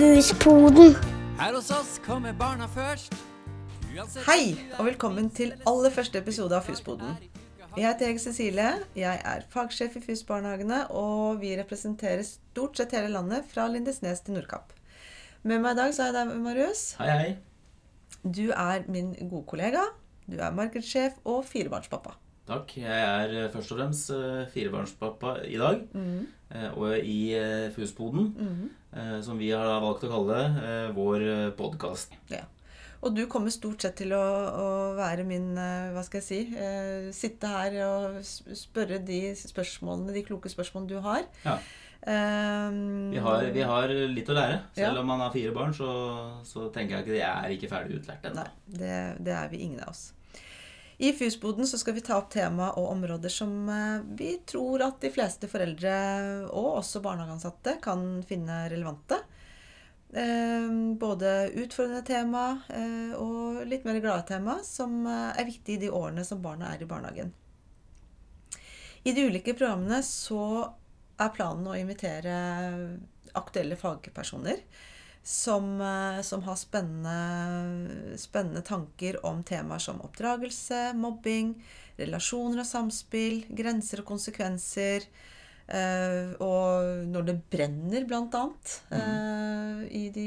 Fuspoden. Her hos oss kommer barna først. Uansett Hei, og velkommen til aller første episode av Fusboden. Jeg heter Hege Cecilie. Jeg er fagsjef i FUS-barnehagene, og vi representerer stort sett hele landet fra Lindesnes til Nordkapp. Med meg i dag så har jeg deg, Marius. Hei, hei. Du er min gode kollega. Du er markedssjef og firebarnspappa. Takk. Jeg er eh, først og fremst eh, firebarnspappa i dag. Mm. Og i eh, Fusboden, mm. som vi har valgt å kalle eh, vår podkast. Ja. Og du kommer stort sett til å, å være min eh, Hva skal jeg si eh, Sitte her og spørre de spørsmålene, de kloke spørsmålene du har. Ja. Um, Vi har, vi har litt å lære. Selv Ja. om man har fire barn, så, så tenker jeg ikke det er ikke ferdig utlært ennå. Nei, det, det er vi ingen av oss. I Fusboden så skal vi ta opp tema og områder som eh, vi tror at de fleste foreldre og også barnehageansatte kan finne relevante. Eh, både utfordrende tema eh, og litt mer glade tema som er viktig i de årene som barna er i barnehagen. I de ulike programmene så er planen å invitere aktuelle fagpersoner som, eh, som har spennende, spennende tanker om temaer som oppdragelse, mobbing, relasjoner og samspill, grenser og konsekvenser. eh, og når det brenner, blant annet, eh, i de,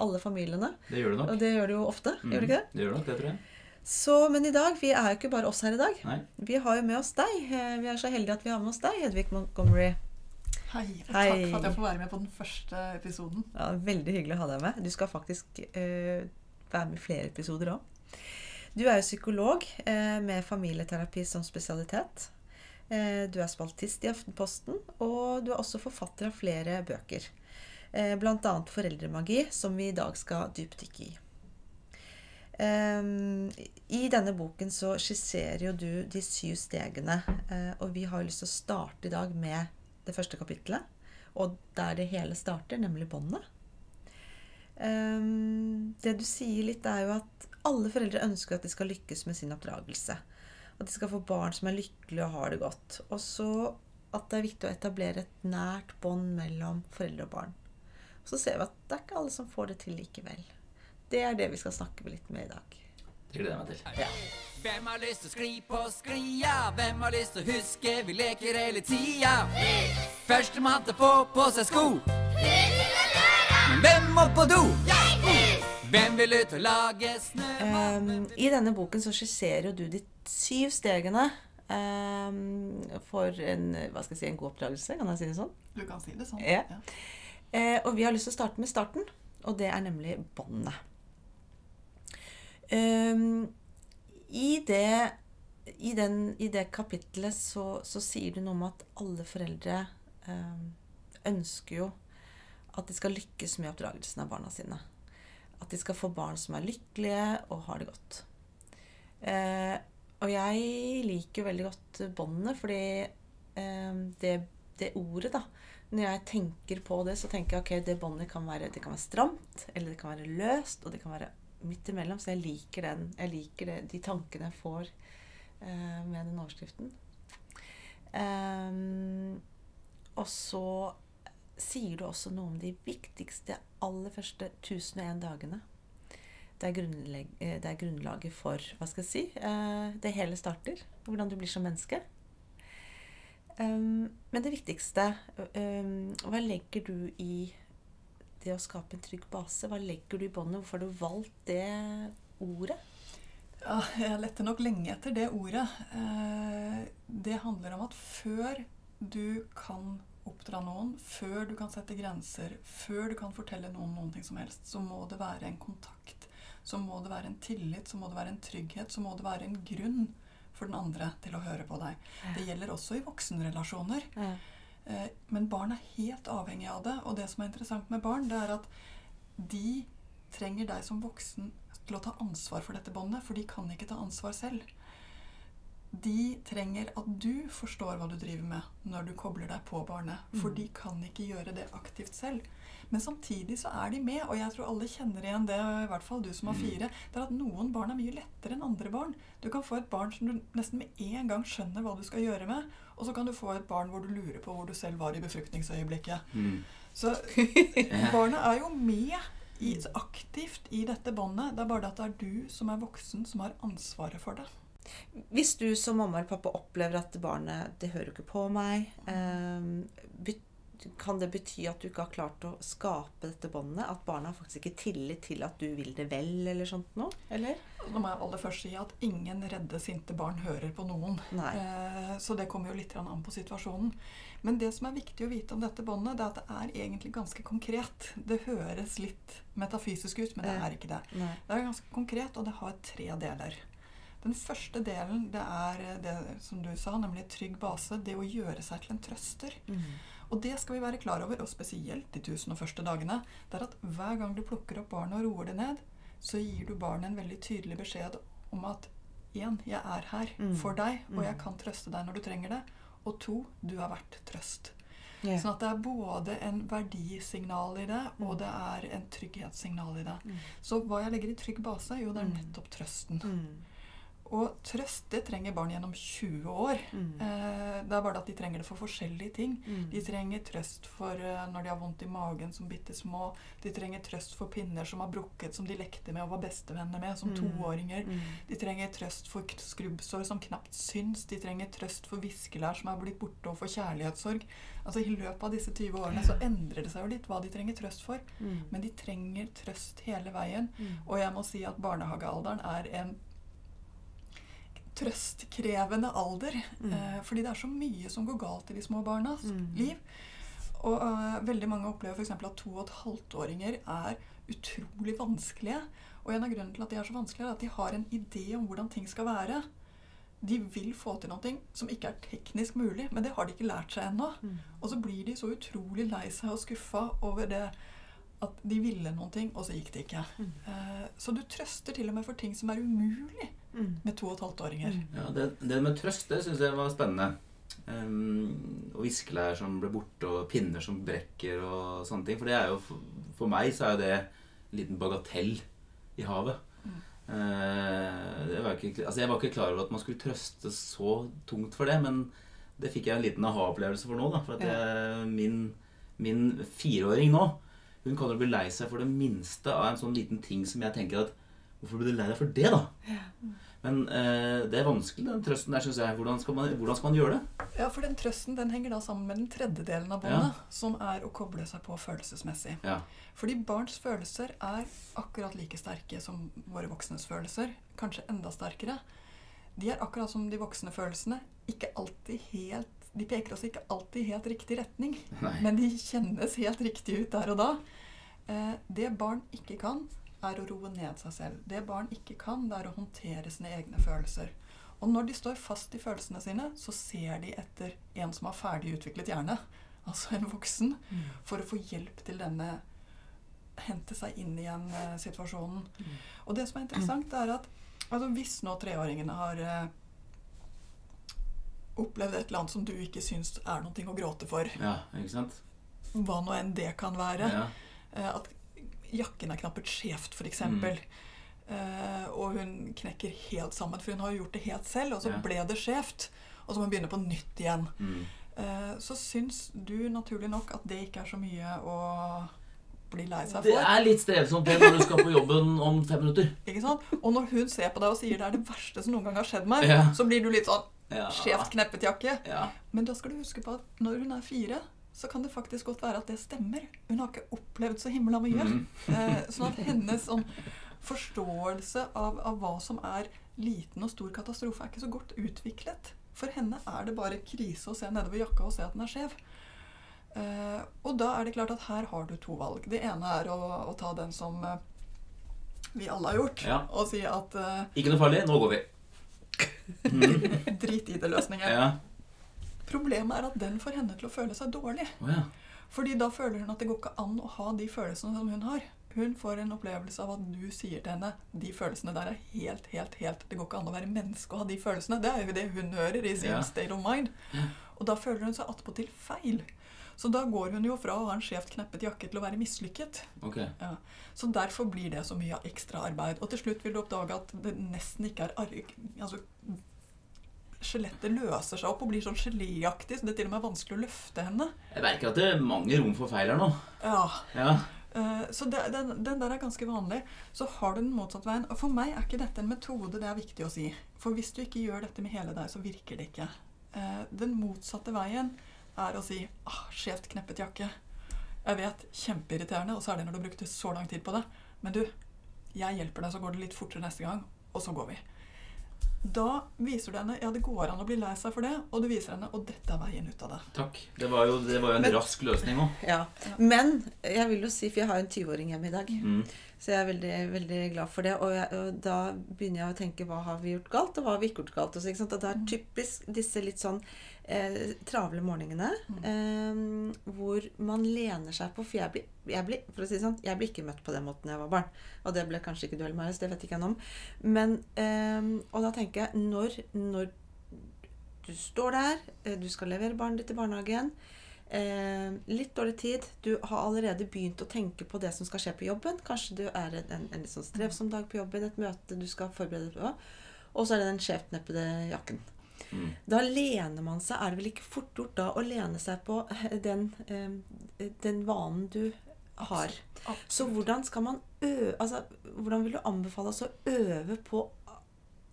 alle familiene. Det gjør det nok. Og det gjør det jo ofte, Mm, gjør det ikke det? Det gjør det nok, det tror jeg. Så, men i dag, vi er jo ikke bare oss her i dag. Nei. Vi har jo med oss deg. Vi er så heldige at vi har med oss deg, Hedvig Montgomery. Hei, Hei. takk for at jeg får være med på den første episoden. Ja, veldig hyggelig å ha deg med. Du skal faktisk eh, være med i flere episoder òg. Du er jo psykolog eh, med familieterapi som spesialitet. Eh, du er spaltist i Aftenposten, og du er også forfatter av flere bøker. Eh, Bl.a. 'Foreldremagi', som vi i dag skal dypdykke i. Um, I denne boken så skisserer jo du de syv stegene, uh, og vi har lyst til å starte i dag med det første kapittelet. Og der det hele starter, nemlig båndet. Ehm, det du sier litt, er jo at alle foreldre ønsker at de skal lykkes med sin oppdragelse. At de skal få barn som er lykkelige og har det godt. Og så at det er viktig å etablere et nært bånd mellom foreldre og barn. Så ser vi at det er ikke alle som får det til likevel. Det er det vi skal snakke litt med i dag. Det gleder jeg meg til. Hvem har lyst til å skli på sklia? Hvem har lyst til å huske vi leker hele tida? Førstemann til å få på seg sko. Men hvem må på do? Hvem vil ut og lage snømann? Um, I denne boken så skisserer jo du de syv stegene um, for en, hva skal jeg si, en god oppdragelse. Kan jeg si det sånn? Du kan si det sånn. Ja. Eh, og vi har lyst til å starte med starten, og det er nemlig båndet. Ehm, i, det, i, den, I det kapitlet så, så sier du noe om at alle foreldre um, ønsker jo at de skal lykkes med oppdragelsen av barna sine. At de skal få barn som er lykkelige og har det godt. Uh, og jeg liker veldig godt båndet, fordi eh, det, det ordet, da Når jeg tenker på det, så tenker jeg ok, det båndet kan kan være stramt, eller det kan være løst, og det kan være midt imellom. Så jeg liker den. Jeg liker det, de tankene jeg får eh, med den overskriften. Um, og så sier du også noe om de viktigste aller første 1001 dagene. Det er, eh, det er grunnlaget for hva skal jeg si, eh, det hele starter. Hvordan du blir som menneske. Um, men det viktigste um, Hva legger du i det å skape en trygg base? Hva legger du i båndet? Hvorfor har du valgt det ordet? Ja, jeg lette nok lenge etter det ordet. Eh, det handler om at før du kan oppdra noen, før du kan sette grenser, før du kan fortelle noen noen ting som helst, så må det være en kontakt. Så må det være en tillit, så må det være en trygghet, så må det være en grunn for den andre til å høre på deg. Det gjelder også i voksenrelasjoner. Eh, Men barn er helt avhengig av det. Og det som er interessant med barn, det er at de trenger deg som voksen til å ta ansvar for dette båndet, for de kan ikke ta ansvar selv. De trenger at du forstår hva du driver med når du kobler deg på barnet. For de kan ikke gjøre det aktivt selv. Men samtidig så er de med, og jeg tror alle kjenner igjen det, i hvert fall du som har fire. Det er at noen barn er mye lettere enn andre barn. Du kan få et barn som du nesten med en gang skjønner hva du skal gjøre med, og så kan du få et barn hvor du lurer på hvor du selv var i befruktningsøyeblikket. Mm. Så barnet er jo med i, aktivt i dette båndet. Det er bare det at det er du som er voksen, som har ansvaret for det. Hvis du som mamma eller pappa opplever at barnet det hører ikke på meg, eh, kan det bety at du ikke har klart å skape dette båndet? At barna har faktisk ikke tillit til at du vil det vel, eller sånt noe? Eller? Nå må jeg aller først si at ingen redde, sinte barn hører på noen. Nei. Eh, Så det kommer jo litt an på situasjonen. Men det som er viktig å vite om dette båndet, det er at det er egentlig ganske konkret. Det høres litt metafysisk ut, men det er ikke det. Nei. Det er ganske konkret, og det har tre deler. Den første delen det er det som du sa, nemlig trygg base. Det å gjøre seg til en trøster. Mm. Og det skal vi være klar over, og spesielt de tusen og første dagene. Det er at hver gang du plukker opp barnet og roer det ned, så gir du barnet en veldig tydelig beskjed om at én, jeg er her Mm. for deg, og jeg Mm. kan trøste deg når du trenger det. Og to, du er verdt trøst. Yeah. Sånn at det er både en verdisignal i det, og Mm. det er en trygghetssignal i det. Mm. Så hva jeg legger i trygg base, jo, det er Mm. nettopp trøsten. Mm. Og trøst, det trenger barn gjennom 20 år. Mm. Eh, Det er bare det at de trenger det for forskjellige ting. Mm. De trenger trøst for uh, når de har vondt i magen som bitte små. De trenger trøst for pinner som har brukket, som de lekte med og var bestevenner med som Mm. toåringer. Mm. De trenger trøst for skrubbsår som knapt syns. De trenger trøst for viskelær som er blitt borte, og for kjærlighetssorg. Altså I løpet av disse 20 årene så endrer det seg jo litt hva de trenger trøst for. Mm. Men de trenger trøst hele veien. Mm. Og jeg må si at barnehagealderen er en trøstkrevende alder. Mm. Eh, fordi det er så mye som går galt i de små barnas Mm. liv. Og eh, veldig mange opplever f.eks. at to og et halvt-åringer er utrolig vanskelige. Og en av grunnene til at de er så vanskelige, er at de har en idé om hvordan ting skal være. De vil få til noe som ikke er teknisk mulig, men det har de ikke lært seg ennå. Mm. Og så blir de så utrolig lei seg og skuffa over det at de ville noen ting, og så gikk det ikke. Mm. Uh, så du trøster til og med for ting som er umulig Mm. med to og et halvt åringer. Mm. Ja, det, det med trøst, det syns jeg var spennende. Um, og viskelær som ble borte, og pinner som brekker og sånne ting. For det er jo for, for meg så er jo det en liten bagatell i havet. Eh, var ikke, altså jeg var ikke klar over at man skulle trøste så tungt for det, men det fikk jeg en liten aha-opplevelse for nå. da, For at jeg, min, min fireåring nå hun kan jo bli lei seg for det minste av en sånn liten ting som jeg tenker at Hvorfor blir du lei deg for det, da? Men eh, det er vanskelig, den trøsten der, syns jeg. Hvordan skal, man, hvordan skal man gjøre det? Ja, for den trøsten den henger da sammen med den tredjedelen av båndet, som er å koble seg på følelsesmessig. Ja. Fordi barns følelser er akkurat like sterke som våre voksnes følelser. Kanskje enda sterkere. De er akkurat som de voksne følelsene. Ikke alltid helt De peker oss ikke alltid i helt riktig retning, Nei. men de kjennes helt riktig ut der og da. Eh, det barn ikke kan, er å roe ned seg selv. Det barn ikke kan, det er å håndtere sine egne følelser. Og når de står fast i følelsene sine, så ser de etter en som har ferdig utviklet hjerne, altså en voksen, for å få hjelp til denne hente seg inn igjen eh, situasjonen. Og det som er interessant, er at altså, hvis nå treåringene har eh, opplevd et eller annet som du ikke syns er noe å gråte for, Ja, ikke sant? hva nå enn det kan være, Ja. eh, at jakken er knappet skjevt, f.eks. Mm. Eh, og hun knekker helt sammen, for hun har jo gjort det helt selv, og så Ja. ble det skjevt. Og så må hun begynne på nytt igjen. Mm. Uh, så syns du naturlig nok at det ikke er så mye å bli lei seg for. Det er litt strevsomt det når du skal på jobben om fem minutter. Ikke sant? Og når hun ser på deg og sier det er det verste som noen gang har skjedd meg, Ja. så blir du litt sånn Ja. skjevt kneppet jakke. Ja. Men da skal du huske på at når hun er fire, så kan det faktisk godt være at det stemmer. Hun har ikke opplevd så himla mye. Mm. Eh, sånn at hennes sånn, forståelse av, av hva som er liten og stor katastrofe, er ikke så godt utviklet. For henne er det bare krise å se nedover jakka og se at den er skjev. Eh, og da er det klart at her har du to valg. Det ene er å, å ta den som eh, vi alle har gjort, Ja. og si at eh, Ikke noe farlig. Nå går vi. Mm. drit i det-løsningen. Ja. Problemet er at den får henne til å føle seg dårlig. Oh, ja. Fordi da føler hun at det går ikke an å ha de følelsene som hun har. Hun får en opplevelse av at du sier til henne de følelsene der er helt, helt, helt Det går ikke an å være menneske og ha de følelsene. Det er jo det hun hører i sin Ja. state of mind. Og da føler hun seg attpåtil feil. Så da går hun jo fra å ha en skjevt kneppet jakke til å være mislykket. Okay. Ja. Så derfor blir det så mye ekstra arbeid. Og til slutt vil du oppdage at det nesten ikke er arg... Altså, skjelettet løser seg opp og blir sånn geléaktig, så det er til og med vanskelig å løfte henne. Jeg merker at det er mange rom for feil her nå. Ja, Ja. eh, Så det, den, den der er ganske vanlig. Så har du den motsatte veien. Og for meg er ikke dette en metode, det er viktig å si. For hvis du ikke gjør dette med hele deg, så virker det ikke. Eh, Den motsatte veien er å si ah, skjevt kneppet jakke. Jeg vet, kjempeirriterende, og særlig når du brukte så lang tid på det. Men du, jeg hjelper deg, så går det litt fortere neste gang, og så går vi. Da viser du henne ja, det går an å bli lei seg for det, og du viser henne og dette er veien ut av det. Takk. Det var jo, det var jo en Men- rask løsning òg. Ja. Men jeg vil jo si, for jeg har jo en 20-åring hjemme i dag, Mm. så jeg er veldig, veldig glad for det. Og, jeg, og da begynner jeg å tenke hva har vi gjort galt, og hva har vi ikke gjort galt. Og, så, ikke sant? og det er typisk disse litt sånn eh, travle morgenene eh, hvor man lener seg på For jeg blir, jeg blir, for å si det sånn, jeg blir ikke møtt på den måten jeg var barn. Og det ble kanskje ikke du heller, Marius. Det vet ikke jeg noe om. Men, eh, og da tenker jeg når, når du står der, eh, du skal levere barnet ditt i barnehagen. Eh, litt dårlig tid. Du har allerede begynt å tenke på det som skal skje på jobben. Kanskje du er en, en, en litt sånn strevsom dag på jobben, et møte du skal forberede deg på. Og så er det den skjevtneppede jakken. Mm. Da lener man seg Er det vel ikke fort gjort da å lene seg på eh, den, eh, den vanen du har? Så hvordan skal man øve altså, Hvordan vil du anbefale oss å øve på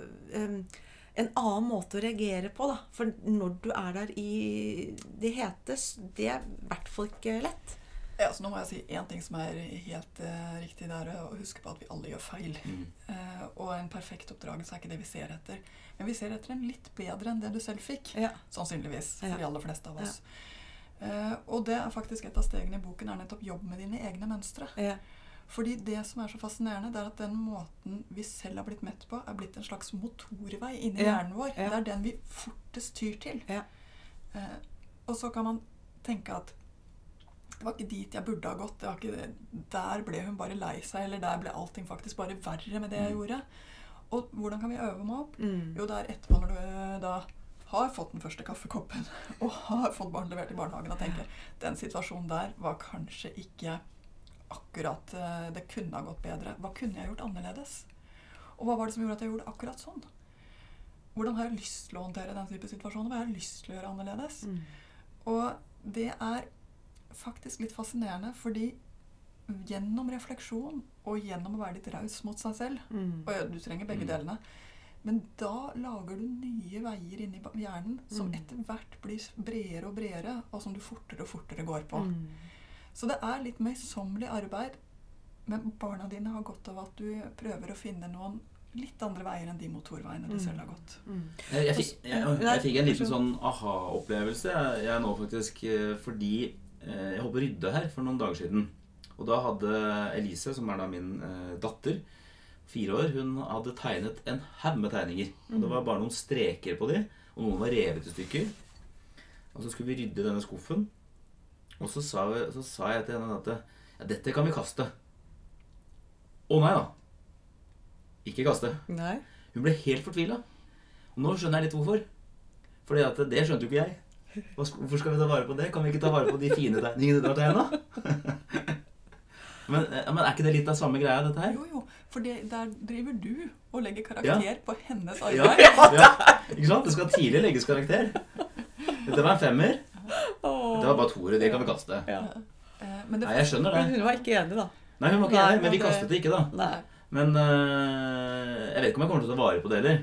en annen måte å reagere på, da? For når du er der i det hete, det er i hvert fall ikke lett. Ja, så nå må jeg si én ting som er helt uh, riktig. Det er å huske på at vi alle gjør feil. Mm. Uh, og en perfekt oppdragelse er ikke det vi ser etter. Men vi ser etter en litt bedre enn det du selv fikk. Ja. Sannsynligvis. For Ja. de aller fleste av oss. Eh, og det er faktisk et av stegene i boken er nettopp jobb med dine egne mønstre. Ja. Fordi det som er så fascinerende, det er at den måten vi selv har blitt mett på, er blitt en slags motorvei inni Ja. hjernen vår. Ja. Det er den vi fortest tyr til. Ja. Eh, og så kan man tenke at det var ikke dit jeg burde ha gått. Det var ikke, der ble hun bare lei seg, eller der ble allting faktisk bare verre med det jeg Mm. gjorde. Og hvordan kan vi øve meg opp? Mm. Jo, det er etterpå når du eh, da har fått den første kaffekoppen og har fått barn levert i barnehagen og tenker den situasjonen der var kanskje ikke akkurat eh, Det kunne ha gått bedre. Hva kunne jeg gjort annerledes? Og hva var det som gjorde at jeg gjorde akkurat sånn? Hvordan har jeg lyst til å håndtere den type situasjoner? Hva har jeg lyst til å gjøre annerledes? Mm. Og det er faktisk litt fascinerende, fordi gjennom refleksjon og gjennom å være litt raus mot seg selv Mm. og du trenger begge Mm. delene. Men da lager du nye veier inni hjernen som Mm. etter hvert blir bredere og bredere, og som du fortere og fortere går på. Mm. Så det er litt møysommelig arbeid, men barna dine har godt av at du prøver å finne noen litt andre veier enn de motorveiene Mm. selv har gått. Mm. Jeg, jeg, fikk, jeg, jeg fikk en liten sånn aha-opplevelse jeg, jeg nå faktisk eh, fordi eh, jeg holdt på å rydde her for noen dager siden. Og da hadde Elise, som er da min eh, datter, fire år, hun hadde tegnet en haug med tegninger. Og det var bare noen streker på de, og noen var revet i stykker. Og så skulle vi rydde denne skuffen. Og så sa, vi, så sa jeg til henne at ja, dette kan vi kaste. Å nei da. Ikke kaste. Nei. Hun ble helt fortvila. Nå skjønner jeg litt hvorfor. Fordi at det skjønte jo ikke jeg. Hvorfor skal vi ta vare på det? Kan vi ikke ta vare på de fine tegningene du har tegna? men, eh, men er ikke det litt av samme greia, dette her? Jo, jo, for det, der driver du og legger karakter på hennes Ja, arbeid. ja, ikke sant? Det skal tidlig legges karakter. Dette var en femmer. Det var bare Tore, Det kan vi kaste. Ja. Eh, Men det Nei, jeg skjønner det. Men hun var ikke enig, da. Nei, hun var ikke enig, men vi kastet det ikke, da. Nei. Men øh, jeg vet ikke om jeg kommer til å ta vare på det heller.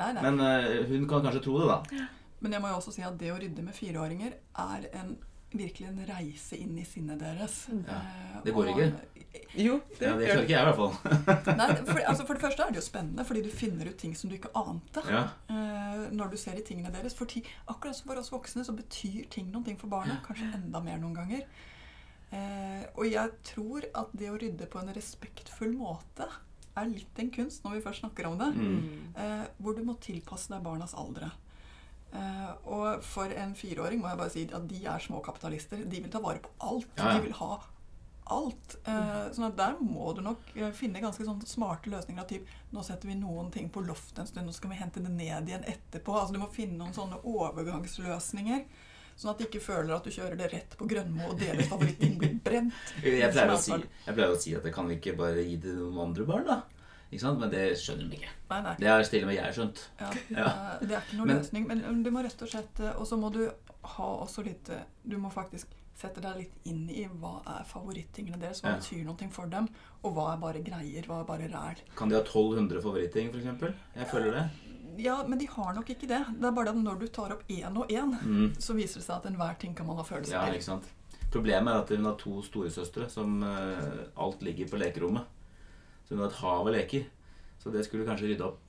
Nei, nei. Men øh, hun kan kanskje tro det, da. Men jeg må jo også si at det å rydde med fireåringer er en, virkelig en reise inn i sinnet deres. Ja, Eh, det går og- Jo, det Ja, det klarer ikke jeg, i hvert fall. Nei, for, altså for det første er det jo spennende, fordi du finner ut ting som du ikke ante. Ja. eh, når du ser i tingene deres. For akkurat som for oss voksne så betyr ting noen ting for barna. Kanskje enda mer noen ganger. Eh, og jeg tror at det å rydde på en respektfull måte er litt en kunst når vi først snakker om det. Mm. Eh, hvor du må tilpasse deg barnas aldre. Eh, og for en fireåring må jeg bare si at de er små kapitalister. De vil ta vare på alt. Ja, ja. De vil ha alt. Eh, sånn at der må du nok eh, finne ganske sånne smarte løsninger av typ Nå setter vi noen ting på loftet en stund, nå skal vi hente det ned igjen etterpå. Altså Du må finne noen sånne overgangsløsninger. Sånn at du ikke føler at du kjører det rett på Grønmo og deres favoritting blir brent. Jeg pleier, si, jeg pleier å si at det kan vi ikke bare gi det noen andre barn, da. Ikke sant? Men det skjønner de ikke. Nei, nei. Det har stille med jeg skjønt. Ja, Ja. eh, Det er ikke noen Men- løsning. Men du må rett og slett eh, Og så må du ha også litt eh, Du må faktisk sette deg litt inn i hva er favorittingene deres. Hva Ja. betyr noe for dem, og hva er bare greier, hva er bare ræl. Kan de ha 1200 favoritting, f.eks.? Jeg føler det. Ja, men de har nok ikke det. Det er bare at når du tar opp én og én, Mm. så viser det seg at enhver ting kan man ha følelser Ja? Problemet er at hun har to storesøstre som uh, alt ligger på lekerommet. Så hun har et hav av leker. Så det skulle kanskje rydde opp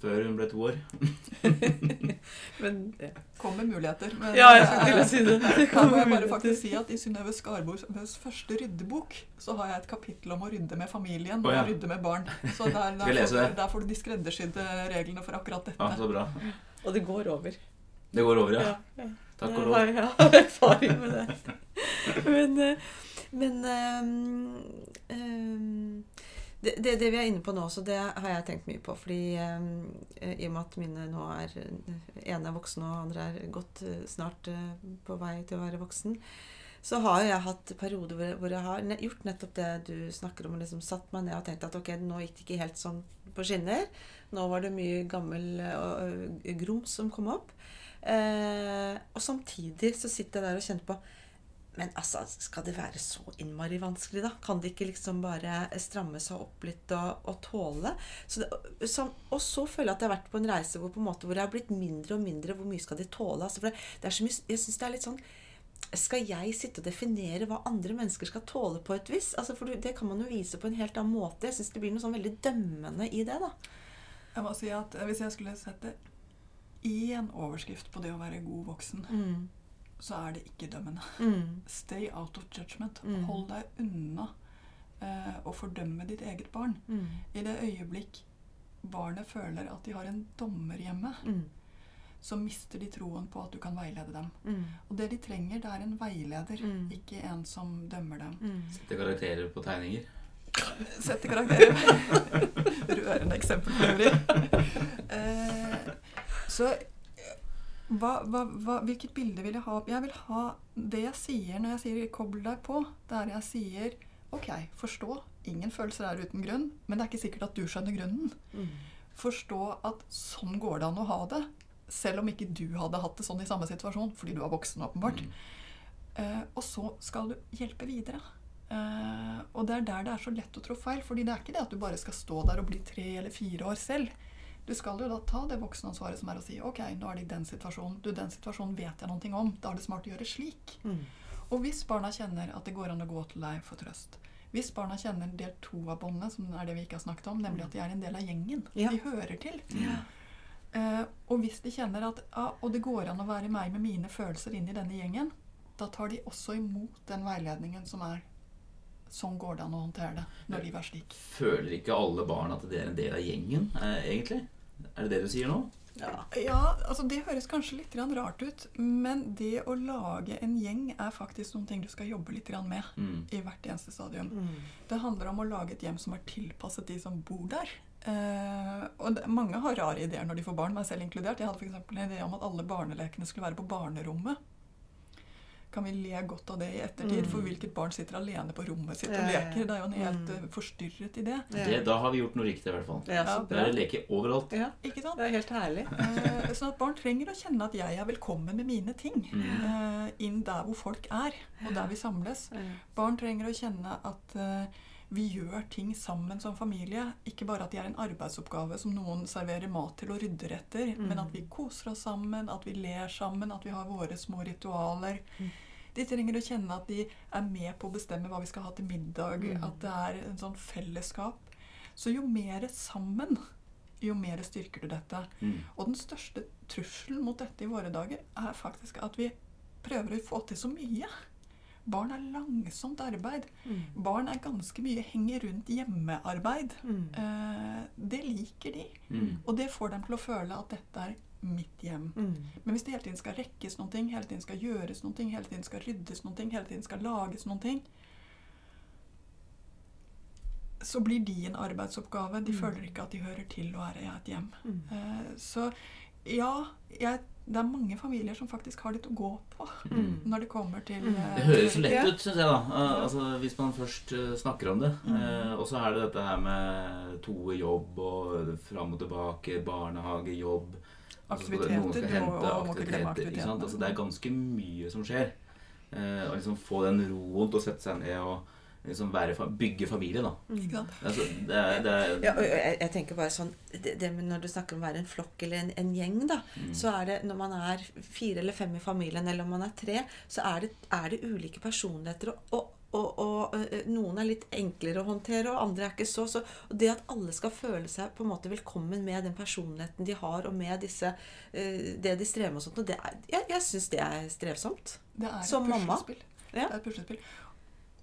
før hun ble to år. Men, ja. Kommer muligheter. Men, ja, jeg skulle til å si det. det Kan må jeg bare faktisk si at I Synnøve Skarbos første ryddebok så har jeg et kapittel om å rydde med familien oh, ja. og rydde med barn. Så der, Skal jeg der, lese får, det? der får du de skreddersydde reglene for akkurat dette. Ja, så bra. Og det går over. Det går over, ja. ja. Takk og lov. jeg har erfaring med det. Men, eh, men um, ehm, det, det, vi er inne på nå, så det har jeg tenkt mye på. Fordi eh, i og med at mine nå er eh, ene er voksen og andre er godt eh, snart eh, på vei til å være voksen, så har jeg hatt perioder hvor, hvor jeg har gjort nettopp det du snakker om. og liksom Satt meg ned og tenkt at ok, nå gikk det ikke helt sånn på skinner. Nå var det mye gammel uh, grums som kom opp. Eh, og samtidig så sitter jeg der og kjenner på Men altså, skal det være så innmari vanskelig, da? Kan det ikke liksom bare stramme seg opp litt og, og tåle? Så det, som, og så føler jeg at jeg har vært på en reise hvor, på en måte, hvor jeg har blitt mindre og mindre. Hvor mye skal de tåle? Altså, for det, det er så mye, jeg synes det er litt sånn skal jeg sitte og definere hva andre mennesker skal tåle på et vis? Altså, for Det kan man jo vise på en helt annen måte. Jeg syns det blir noe sånn veldig dømmende i det. da. Jeg må si at Hvis jeg skulle sette én overskrift på det å være god voksen, Mm. Så er det ikke dømmende. Mm. Stay out of judgment. Mm. Hold deg unna eh, å fordømme ditt eget barn. Mm. I det øyeblikk barnet føler at de har en dommer hjemme, Mm. så mister de troen på at du kan veilede dem. Mm. Og det de trenger, det er en veileder, Mm. ikke en som dømmer dem. Mm. Sette karakterer på tegninger. Sette karakterer. Rørende eksempel for øvrig. Eh, så hva, hva, hva, hvilket bilde vil jeg ha? Jeg vil ha det jeg sier når jeg sier 'kobl deg på'. Der jeg sier OK, forstå. Ingen følelser er uten grunn, men det er ikke sikkert at du skjønner grunnen. Mm. Forstå at sånn går det an å ha det. Selv om ikke du hadde hatt det sånn i samme situasjon, fordi du er voksen, åpenbart. Mm. Uh, og så skal du hjelpe videre. Uh, og det er der det er så lett å trå feil. fordi det er ikke det at du bare skal stå der og bli tre eller fire år selv. Du skal jo da ta det voksenansvaret som er å si ok, nå er det i den situasjonen. Du, den situasjonen vet jeg noe om. Da er det smart å gjøre slik. Mm. Og hvis barna kjenner at det går an å gå til deg for trøst Hvis barna kjenner del to av båndet, som er det vi ikke har snakket om, nemlig at de er en del av gjengen. Ja. De hører til. Ja. uh, og hvis de kjenner at ah, og det går an å være meg med mine følelser inn i denne gjengen, da tar de også imot den veiledningen som er Sånn går det an å håndtere det når livet er slik. Føler ikke alle barn at det er en del av gjengen, eh, egentlig? Er det det du sier nå? Ja. Ja, altså Det høres kanskje litt rart ut, men det å lage en gjeng er faktisk noen ting du skal jobbe litt grann med Mm. i hvert eneste stadium. Mm. Det handler om å lage et hjem som er tilpasset de som bor der. Eh, og det, Mange har rare ideer når de får barn, meg selv inkludert. Jeg hadde for eksempel en idé om at alle barnelekene skulle være på barnerommet. Kan vi le godt av det i ettertid? Mm. For hvilket barn sitter alene på rommet sitt og Ja, leker? Det er jo en helt Mm. eh, forstyrret idé. Det, da har vi gjort noe riktig, i hvert fall. Ja, Det er er leker overalt. Ja, Ikke sant? det er helt herlig. Eh, sånn at barn trenger å kjenne at jeg er velkommen med mine ting. Mm. eh, inn der hvor folk er, og der vi samles. Barn trenger å kjenne at eh, vi gjør ting sammen som familie. Ikke bare at de er en arbeidsoppgave som noen serverer mat til og rydder etter, Mm. men at vi koser oss sammen, at vi ler sammen, at vi har våre små ritualer. Mm. De trenger å kjenne at de er med på å bestemme hva vi skal ha til middag, Mm. at det er en sånn fellesskap. Så jo mer sammen, jo mer styrker du dette. Mm. Og den største trusselen mot dette i våre dager er faktisk at vi prøver å få til så mye. Barn er langsomt arbeid. Mm. Barn er ganske mye henger rundt hjemmearbeid. Mm. Eh, det liker de. Mm. Og det får dem til å føle at dette er mitt hjem. Mm. Men hvis det hele tiden skal rekkes noen ting, hele tiden skal gjøres noen ting, hele tiden skal ryddes noen ting, hele tiden skal lages noen ting, så blir de en arbeidsoppgave. De Mm. føler ikke at de hører til å være i et hjem. Mm. Eh, så ja, jeg, det er mange familier som faktisk har litt å gå på Mm. når det kommer til Mm. eh, Det høres så lett ut, syns jeg, da. Eh, Altså, hvis man først eh, snakker om det. Mm. Eh, og så er det dette her med to i jobb og fram og tilbake, barnehage, jobb. Så noen Aktiviteter. skal Du må, hente og aktiviteter, ikke sant? Altså, det er ganske mye som skjer. Eh, å liksom få den roen til å sette seg ned og liksom være, bygge familie, da. Ikke? Altså, det er, det er Ja, og jeg, jeg tenker bare sånn det, det Når du snakker om å være en flokk eller en, en gjeng, da, Mm. så er det når man er fire eller fem i familien, eller om man er tre, så er det, er det ulike personligheter. Og, og, og, og noen er litt enklere å håndtere, og andre er ikke så. så og det at alle skal føle seg på en måte velkommen med den personligheten de har, og med disse, det de strever med og sånt, og det er, jeg, jeg syns det er strevsomt. Det er Som mamma. Ja. Det er et puslespill.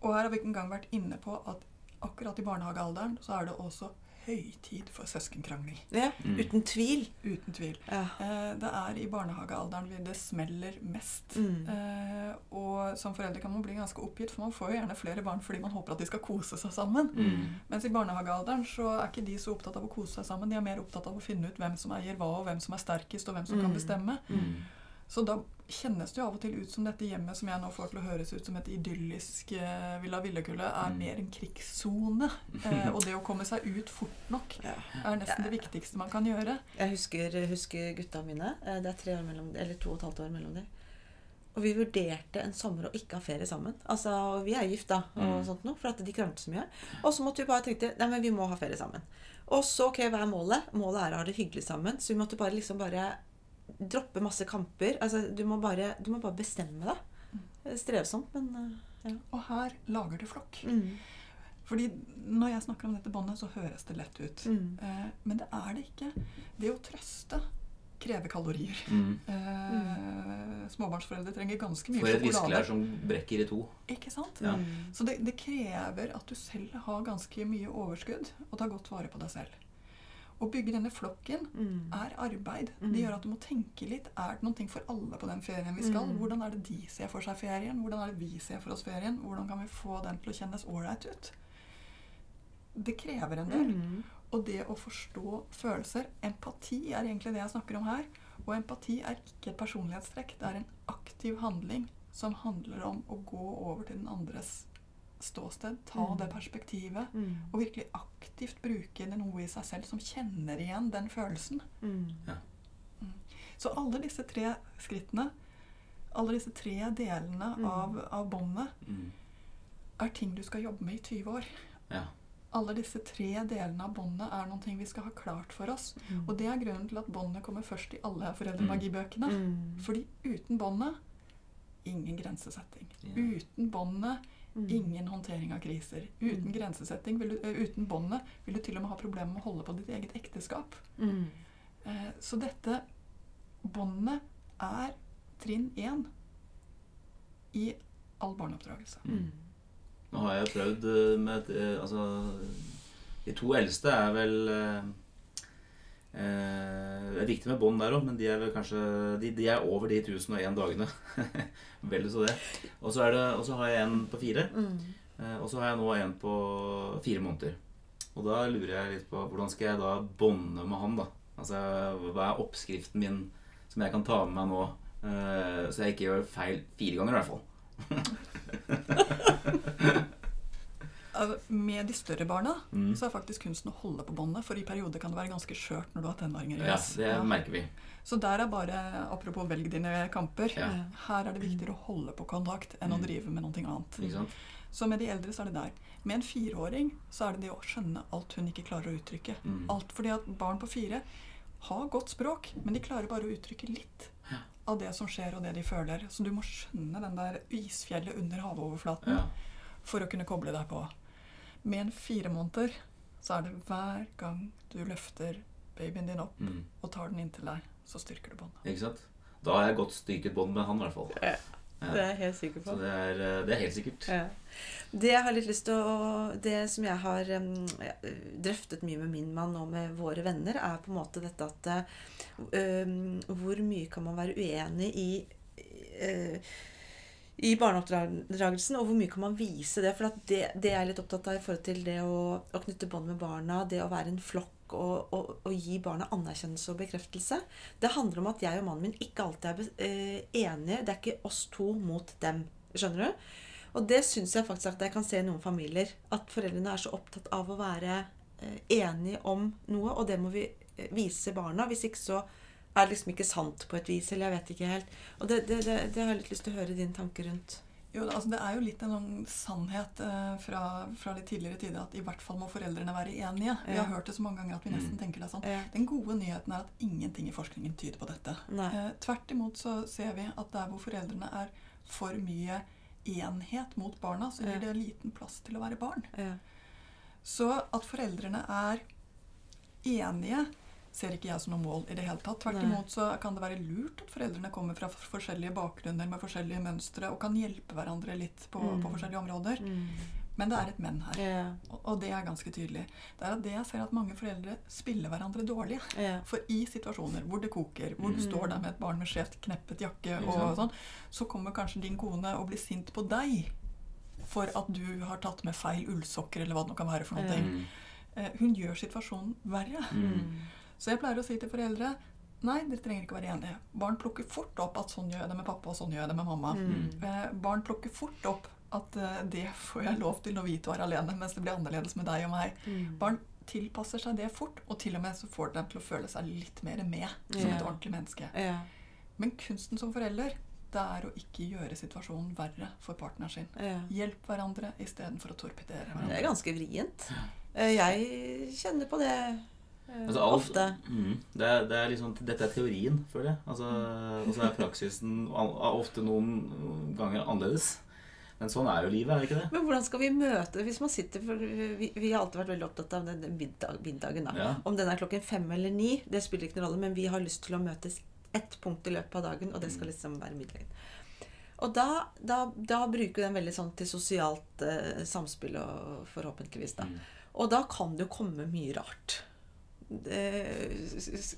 Og her har vi ikke engang vært inne på at akkurat i barnehagealderen så er det også høytid for søskenkrangling. Ja, Mm. Uten tvil. Uten tvil. Ja. Eh, Det er i barnehagealderen vi det smeller mest. Mm. Eh, og som foreldre kan man bli ganske oppgitt, for man får jo gjerne flere barn fordi man håper at de skal kose seg sammen. Mm. Mens i barnehagealderen så er ikke de så opptatt av å kose seg sammen. De er mer opptatt av å finne ut hvem som eier hva, og hvem som er sterkest, og hvem som kan Mm. bestemme. Så da kjennes det jo av og til ut som dette hjemmet som jeg nå får til å høres ut som et idyllisk eh, Villa Villekulle, er Mm. mer en krigssone. Eh, og det å komme seg ut fort nok er nesten det viktigste man kan gjøre. Jeg husker, husker gutta mine. Eh, Det er tre år mellom, eller to og et halvt år mellom dem. Og vi vurderte en sommer å ikke ha ferie sammen. Altså, Vi er gift, da, og Mm. sånt noe, for at de kranglet så mye. Og så måtte vi bare tenke nei, men vi må ha ferie sammen. Og så, ok, hva er målet? Målet er å ha det hyggelig sammen. Så vi måtte bare liksom bare droppe masse kamper. Altså, du må bare, du må bare bestemme deg. Det er Strevsomt, men eh, ja. Og her lager det flokk. Mm. Fordi når jeg snakker om dette båndet, så høres det lett ut. Mm. Eh, men det er det ikke. Det å trøste krever kalorier. Mm. Eh, småbarnsforeldre trenger ganske mye For et viskelær som brekker i to. Ikke sant? Ja. Mm. Så det, det krever at du selv har ganske mye overskudd og tar godt vare på deg selv. Å bygge denne flokken Mm. er arbeid. Mm. Det gjør at du må tenke litt. Er det noe for alle på den ferien vi skal? Mm. Hvordan er det de ser for seg ferien? Hvordan er det vi ser for oss ferien? Hvordan kan vi få den til å kjennes ålreit ut? Det krever en del. Mm. Og det å forstå følelser Empati er egentlig det jeg snakker om her. Og empati er ikke et personlighetstrekk. Det er en aktiv handling som handler om å gå over til den andres ståsted. Ta Mm. det perspektivet. Mm. Og virkelig aktivt bruke det noe i seg selv som kjenner igjen den følelsen. Mm. Så alle disse tre skrittene, alle disse tre delene Mm. av, av båndet, Mm. er ting du skal jobbe med i 20 år. Ja. Alle disse tre delene av båndet er noe ting vi skal ha klart for oss. Mm. Og det er grunnen til at båndet kommer først i alle foreldremagibøkene. Mm. Fordi uten båndet ingen grensesetting. Yeah. Uten båndet Mm. Ingen håndtering av kriser. Uten Mm. grensesetting, vil du, eh, uten båndet, vil du til og med ha problemer med å holde på ditt eget ekteskap. Mm. Eh, så dette båndet er trinn én i all barneoppdragelse. Mm. Nå har jeg prøvd eh, med eh, Altså De to eldste er vel Det er viktig med bånd der òg, men de er vel kanskje De, de er over de 1001 dagene. Vel så det. Og så det- og så har jeg en på fire. Mm. eh, Og så har jeg nå en på fire måneder. Og da lurer jeg litt på hvordan skal jeg da bånde med han, da? Altså, Hva er oppskriften min som jeg kan ta med meg nå? eh, Så jeg ikke gjør feil fire ganger, i hvert fall. Med de større barna Mm. så er faktisk kunsten å holde på båndet, for i perioder kan det være ganske skjørt når du har tenåringer. Ja, det Ja. merker vi. Så der er bare, apropos velg dine kamper, Ja. her er det viktigere å holde på kontakt enn å Mm. drive med noe annet. Så med de eldre så er det der. Med en fireåring så er det det å skjønne alt hun ikke klarer å uttrykke. Mm. Alt fordi at barn på fire har godt språk, men de klarer bare å uttrykke litt av det som skjer og det de føler. Så du må skjønne den der isfjellet under havoverflaten for å kunne koble deg på. Med en fire måneder så er det hver gang du løfter babyen din opp Mm. og tar den inntil deg, så styrker du båndet. Ikke sant? Da har jeg godt styrket bånd med han, i hvert fall. Ja. Det er jeg helt sikker på. Så det er, eh, det er helt sikkert. Ja. Det jeg har litt lyst til å Det som jeg har um, drøftet mye med min mann og med våre venner, er på en måte dette at uh, um, Hvor mye kan man være uenig i uh, i barneoppdragelsen, og hvor mye kan man vise det? For det, det er jeg litt opptatt av i forhold til det å, å knytte bånd med barna, det å være en flokk og, og, og gi barna anerkjennelse og bekreftelse. Det handler om at jeg og mannen min ikke alltid er eh, enige. Det er ikke oss to mot dem. Skjønner du? Og det syns jeg faktisk at jeg kan se i noen familier. At foreldrene er så opptatt av å være eh, enige om noe, og det må vi eh, vise barna. Hvis ikke så er liksom ikke sant på et vis, eller jeg vet ikke helt. Og det, det, det, det har jeg litt lyst til å høre din tanke rundt. Jo, altså Det er jo litt en sånn sannhet eh, fra, fra litt tidligere tider at i hvert fall må foreldrene være enige. Vi har hørt det så mange ganger at vi nesten Mm. tenker det sånn. Ja. Den gode nyheten er at ingenting i forskningen tyder på dette. Eh, tvert imot så ser vi at der hvor foreldrene er for mye enhet mot barna, så Ja. gir det liten plass til å være barn. Ja. Så at foreldrene er enige, ser ikke jeg som noe mål i det hele tatt. Tvert imot så kan det være lurt at foreldrene kommer fra forskjellige bakgrunner med forskjellige mønstre og kan hjelpe hverandre litt på, Mm. på forskjellige områder. Mm. Men det er et men her. yeah. Og, og det er ganske tydelig. Det er at det jeg ser at mange foreldre spiller hverandre dårlig. Yeah. For i situasjoner hvor det koker, hvor du Mm. står der med et barn med skjevt kneppet jakke, og sant? sånn, så kommer kanskje din kone og blir sint på deg for at du har tatt med feil ullsokker, eller hva det nå kan være for noe. Mm. Eh, Hun gjør situasjonen verre. Mm. Så jeg pleier å si til foreldre Nei, dere trenger ikke være enige. Barn plukker fort opp at sånn gjør jeg det med pappa, og sånn gjør jeg det med mamma. Mm. Eh, Barn plukker fort opp at eh, det får jeg lov til når vi to er alene, mens det blir annerledes med deg og meg. Mm. Barn tilpasser seg det fort, og til og med så får det dem til å føle seg litt mer med som yeah. et ordentlig menneske. Yeah. Men kunsten som forelder, det er å ikke gjøre situasjonen verre for partneren sin. Yeah. Hjelp hverandre istedenfor å torpedere hverandre. Det er ganske vrient. Eh, Jeg kjenner på det Altså, alt, ofte. Mm, det, er, det er liksom, dette er teorien, føler jeg. Altså, og så er praksisen ofte noen ganger annerledes. Men sånn er jo livet, er det ikke det? Men hvordan skal vi møte Hvis man sitter for Vi, vi har alltid vært veldig opptatt av den den middag, middagen. da. Ja. Om den er klokken fem eller ni, det spiller ikke noen rolle. Men vi har lyst til å møtes ett punkt i løpet av dagen, og det skal liksom være middagen. Og da, da, da bruker den veldig sånn til sosialt eh, samspill, og forhåpentligvis, da. Mm. Og da kan det jo komme mye rart. Det,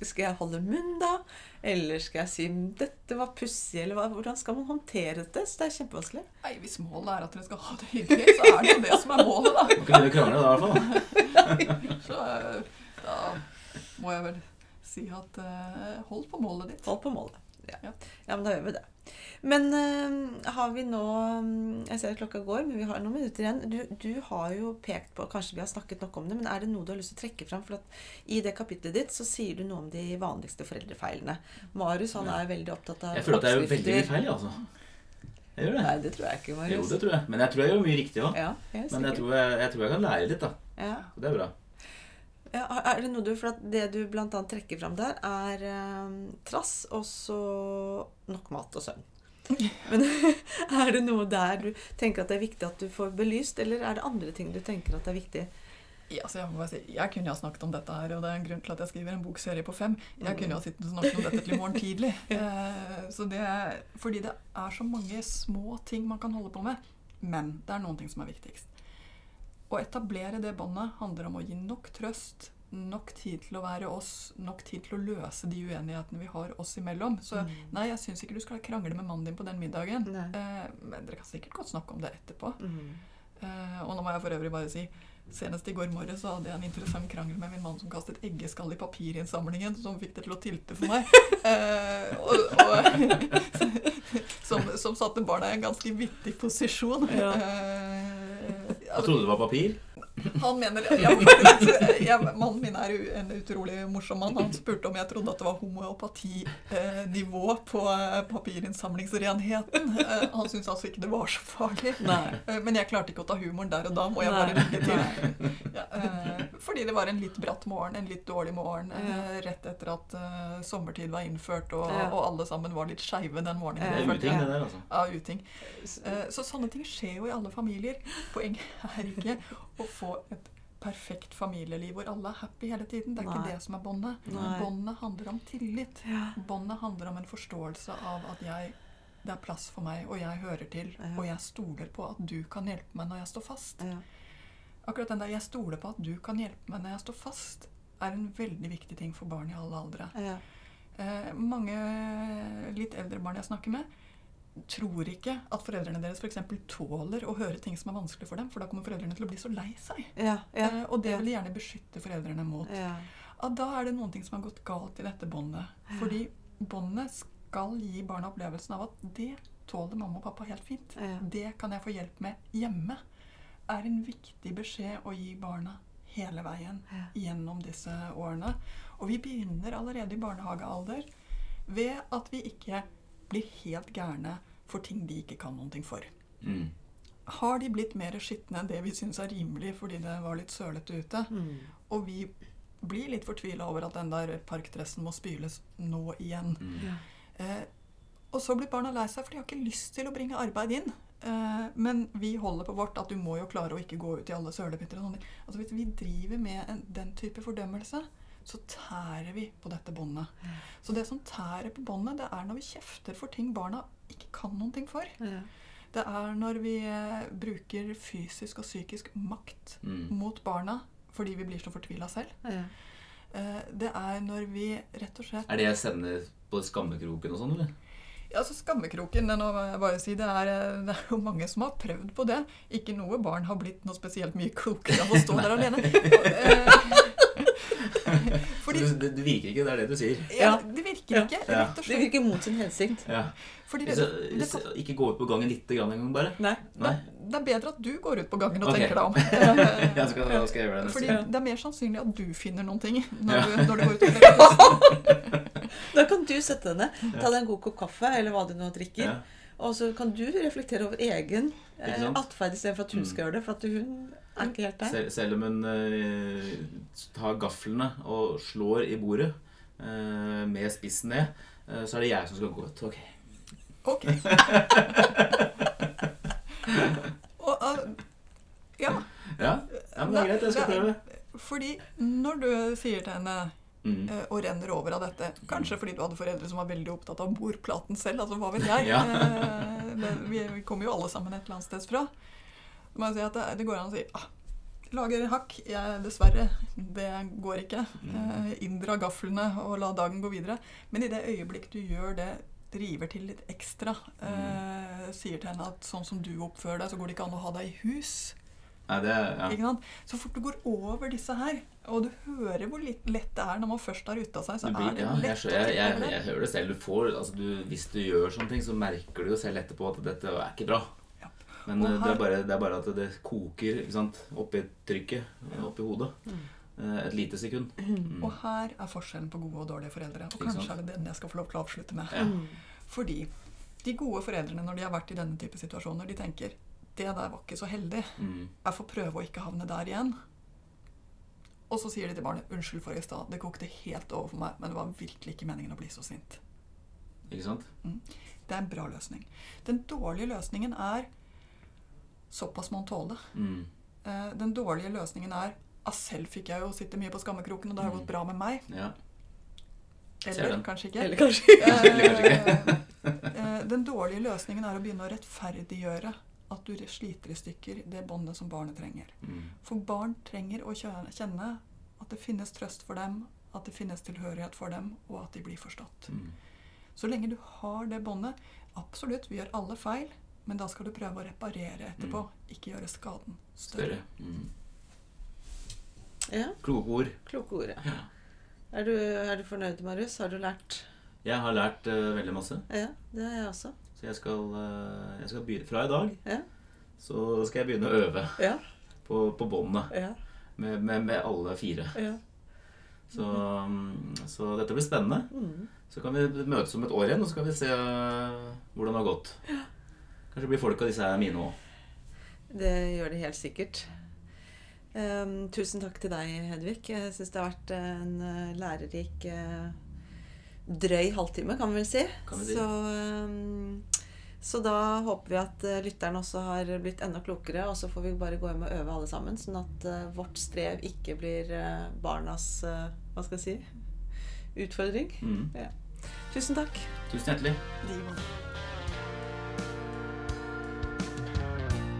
skal jeg holde munn da? Eller skal jeg si 'dette var pussig'? Eller hva, hvordan skal man håndtere dette? Så det er kjempevanskelig. Nei, Hvis målet er at dere skal ha det hyggelig, så er det jo det som er målet, da. Må ikke begynne å krangle da, i hvert fall. Så eh, da må jeg vel si at eh, hold på målet ditt. Hold på målet. Ja. Ja. men da gjør vi det. Men eh, har vi nå mm, Jeg ser at klokka går, men vi har noen minutter igjen. Du, du har jo pekt på Kanskje vi har snakket nok om det, men er det noe du har lyst til å trekke fram? For at i det kapitlet ditt så sier du noe om de vanligste foreldrefeilene. Marius han er veldig opptatt av Jeg føler at det er jo veldig mye feil, altså. Jeg gjør det. Nei, det tror jeg ikke, Marius. Jo, det tror jeg. Men jeg tror jeg gjør mye riktig òg. Ja, Men jeg tror jeg, jeg tror jeg kan lære litt, da. Ja. Og det er bra. Er det noe du, for Det du bl.a. trekker fram der, er eh, trass og så nok mat og søvn. Men er det noe der du tenker at det er viktig at du får belyst, eller er det andre ting du tenker at er viktig? Ja, altså jeg, må bare si, jeg kunne jo ha snakket om dette her, og det er en grunn til at jeg skriver en bokserie på fem. Jeg kunne jo ha snakket om dette til i morgen tidlig. Eh, så det fordi det er så mange små ting man kan holde på med. Men det er noen ting som er viktigst. Å etablere det båndet handler om å gi nok trøst, nok tid til å være oss, nok tid til å løse de uenighetene vi har oss imellom. Så Mm. nei, jeg syns ikke du skal krangle med mannen din på den middagen. Eh, men dere kan sikkert godt snakke om det etterpå. Mm. Eh, og nå må jeg for øvrig bare si Senest i går morges så hadde jeg en interessant krangel med min mann som kastet eggeskall i papirinnsamlingen, som fikk det til å tilte for meg. Eh, og, og, som, som satte barna i en ganske vittig posisjon. Ja. Jeg trodde det var papir. Han mener ja, ja, Mannen min er en utrolig morsom mann. Han spurte om jeg trodde at det var homeopatinivå på eh, papirinnsamlingsrenheten. Eh, han syntes altså ikke det var så farlig. Nei. Eh, Men jeg klarte ikke å ta humoren der og da, må jeg bare legge til. Ja, eh, fordi det var en litt bratt morgen, en litt dårlig morgen, eh, rett etter at eh, sommertid var innført, og, Ja. og alle sammen var litt skeive den morgenen. Det er uting, det der, altså. Ja, uting. Eh, Så sånne ting skjer jo i alle familier. Poenget er ikke å få et perfekt familieliv hvor alle er happy hele tiden. Det er Nei. ikke det som er båndet. Båndet handler om tillit. Ja. Båndet handler om en forståelse av at jeg, det er plass for meg, og jeg hører til. Ja. Og jeg stoler på at du kan hjelpe meg når jeg står fast. Ja. Akkurat den der 'jeg stoler på at du kan hjelpe meg når jeg står fast', er en veldig viktig ting for barn i alle aldre. Ja. Eh, mange litt eldre barn jeg snakker med, tror ikke at foreldrene deres f.eks. tåler å høre ting som er vanskelig for dem, for da kommer foreldrene til å bli så lei seg. Ja, ja, Eh, og det ja. vil de gjerne beskytte foreldrene mot. da er det noen ting som har gått galt i dette båndet. Fordi båndet skal gi barna opplevelsen av at det tåler mamma og pappa helt fint. Det kan jeg få hjelp med hjemme. er en viktig beskjed å gi barna hele veien gjennom disse årene. Og vi begynner allerede i barnehagealder ved at vi ikke blir helt gærne for ting de ikke kan ting for. Mm. Har de blitt mer skitne enn det vi syns er rimelig fordi det var litt sølete ute, Mm. og vi blir litt fortvila over at den der parkdressen må spyles nå igjen. Mm. Ja. Eh, og så blir barna lei seg, for de har ikke lyst til å bringe arbeid inn. Eh, men vi holder på vårt at du må jo klare å ikke gå ut i alle sølepytter. Altså Hvis vi driver med en, den type fordømmelse, så tærer vi på dette båndet. Så det som tærer på båndet, det er når vi kjefter for ting barna ikke kan noen ting for. Ja. Det er når vi eh, bruker fysisk og psykisk makt Mm. mot barna fordi vi blir så fortvila selv. Ja. Eh, det er når vi rett og slett Er det jeg sender på skammekroken og sånn, eller? Ja, altså Skammekroken det, nå bare si, det, er, eh, det er jo mange som har prøvd på det. Ikke noe barn har blitt noe spesielt mye klokere av å stå der alene. Fordi det, det virker ikke, det er det du sier. ja. Det virker Ja. ikke, rett og Det virker mot sin hensikt. Ja. Fordi det, det, så, ikke gå ut på gangen lite grann en gang, bare? Nei. Nei? det er bedre at du går ut på gangen og okay. tenker deg om. Ja, skal, da skal jeg gjøre det Fordi det er mer sannsynlig at du finner noen ting når, Ja. du, når du går ut og trekker. Da kan du sette deg ned, ta deg en god kopp kaffe, eller hva du nå drikker. Ja. Og så kan du reflektere over egen eh, atferd istedenfor at hun Mm. skal gjøre det. For at hun der. Selv, om hun uh, tar gaflene og slår i bordet uh, med spissen ned, uh, så er det jeg som skal gå ut. Ok. Ok. og, ja, Ja, ja men det er greit. Jeg skal prøve fordi når du sier til henne Mm. og renner over av dette. Kanskje fordi du hadde foreldre som var veldig opptatt av bordplaten selv. altså Hva vet jeg. Ja. Vi kommer jo alle sammen et eller annet sted fra. Må jeg si at det, det går an å si ah, lager hakk. Jeg, dessverre, det går ikke. Mm. Eh, inndra gaflene og la dagen gå videre. Men i det øyeblikk du gjør det, river til litt ekstra, eh, sier til henne at sånn som du oppfører deg, så går det ikke an å ha deg i hus. Nei, det ja. Så fort du går over disse her, og du hører hvor lett det er når man først har ruta seg, så blir, er det ja, lett jeg, jeg, jeg, jeg hører det selv. Du får, altså du, hvis du gjør sånne ting, så merker du jo selv etterpå at dette er ikke bra. Men Og eh, det, er bare, det er bare at det koker ikke sant? oppi trykket, oppi hodet. Eh, Et lite sekund. Mm. Og her er forskjellen på gode og dårlige foreldre. Og kanskje er det den jeg skal få lov til å avslutte med. Ja. Mm. Fordi de gode foreldrene, når de har vært i denne type situasjoner, de tenker det der var ikke så heldig. Mm. Jeg får prøve å ikke havne der igjen. Og så sier de til barnet 'Unnskyld for i stad, det kokte helt over for meg, men det var virkelig ikke meningen å bli så sint'. Ikke sant? Det er en bra løsning. Den dårlige løsningen er såpass må han tåle. Mm. Eh, Den dårlige løsningen er at selv fikk jeg jo sitte mye på skammekroken, og det har Mm. gått bra med meg. Ja. Eller kanskje ikke. Eller kanskje Eller kanskje ikke. Eh, Den dårlige løsningen er å begynne å rettferdiggjøre at du sliter i stykker det båndet som barnet trenger. Mm. For barn trenger å kjenne at det finnes trøst for dem, at det finnes tilhørighet for dem, og at de blir forstått. Mm. Så lenge du har det båndet Absolutt, vi gjør alle feil, men da skal du prøve å reparere etterpå. Ikke gjøre skaden større. Større. Mm. Ja, Kloke ord. kloke ord. Ja. Er, du, er du fornøyd, Marius? Har du lært? Jeg har lært uh, veldig masse. Ja, det har jeg også. Så jeg skal, uh, jeg skal begynne Fra i dag Ja. så skal jeg begynne å øve Ja, på, på båndet ja, med, med, med alle fire. ja. Så, mm, så dette blir spennende. Mm. Så kan vi møtes om et år igjen, og så kan vi se eh, hvordan det har gått. Kanskje blir folk av disse her mine òg. Det gjør det helt sikkert. Um, tusen takk til deg, Hedvig. Jeg syns det har vært en eh, lærerik uh, drøy halvtime, kan vi vel si. Vi si. Så, um, så da håper vi at eh, lytterne også har blitt enda klokere, og så får vi bare gå hjem og øve alle sammen, sånn at uh, vårt strev ikke blir uh, barnas eh, hva skal jeg si utfordring. Mm. Ja. Tusen takk. Tusen hjertelig.